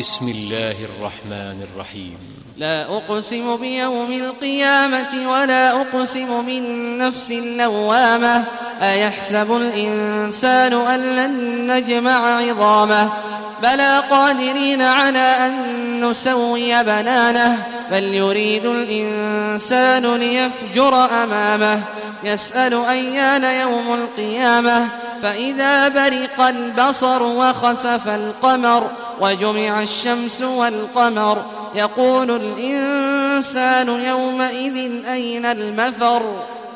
بسم الله الرحمن الرحيم. لا أقسم بيوم القيامة ولا أقسم بالنفس اللوامة. أيحسب الإنسان أن لن نجمع عظامه؟ بلى قادرين على أن نسوي بنانه. بل يريد الإنسان ليفجر أمامه. يسأل أيان يوم القيامة. فإذا برق البصر وخسف القمر وجمع الشمس والقمر. يقول الإنسان يومئذ أين المفر؟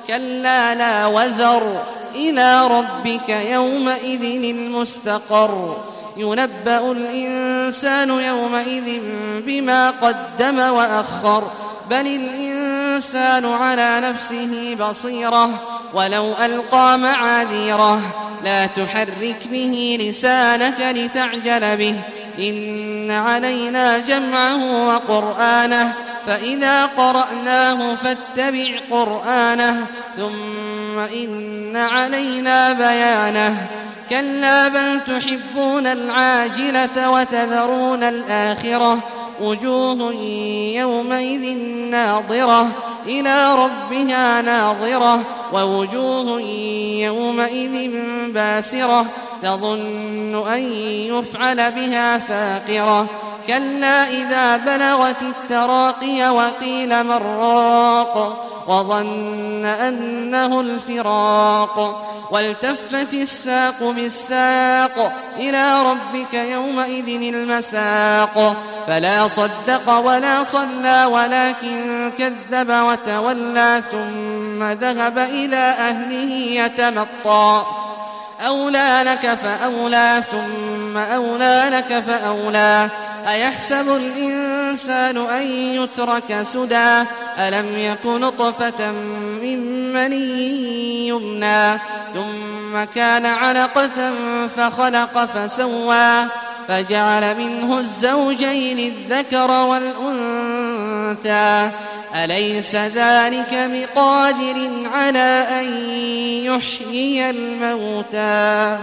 كلا لا وزر. إلى ربك يومئذ المستقر. ينبأ الإنسان يومئذ بما قدم وأخر. بل الإنسان على نفسه بصيرة. ولو ألقى معاذيره لا تحرك به لسانك لتعجل به. إن علينا جمعه وقرآنه فإذا قرأناه فاتبع قرآنه ثم إن علينا بيانه كلا بل تحبون العاجلة وتذرون الآخرة وجوه يومئذ ناظرة إلى ربها ناظرة ووجوه يومئذ باسرة تظن أن يفعل بها فاقرة كلا إذا بلغت التراقي وقيل من راق وظن أنه الفراق والتفت الساق بالساق إلى ربك يومئذ المساق فلا صدق ولا صلى ولكن كذب وتولى ثم ذهب إلى أهله يتمطى أولى لك فأولى ثم أولى لك فأولى أيحسب الإنسان أن يترك سدى؟ ألم يك نطفة من مني يمنى؟ ثم كان علقة فخلق فسوى فجعل منه الزوجين الذكر والأنثى. أليس ذلك بقادر على أن يحيي الموتى؟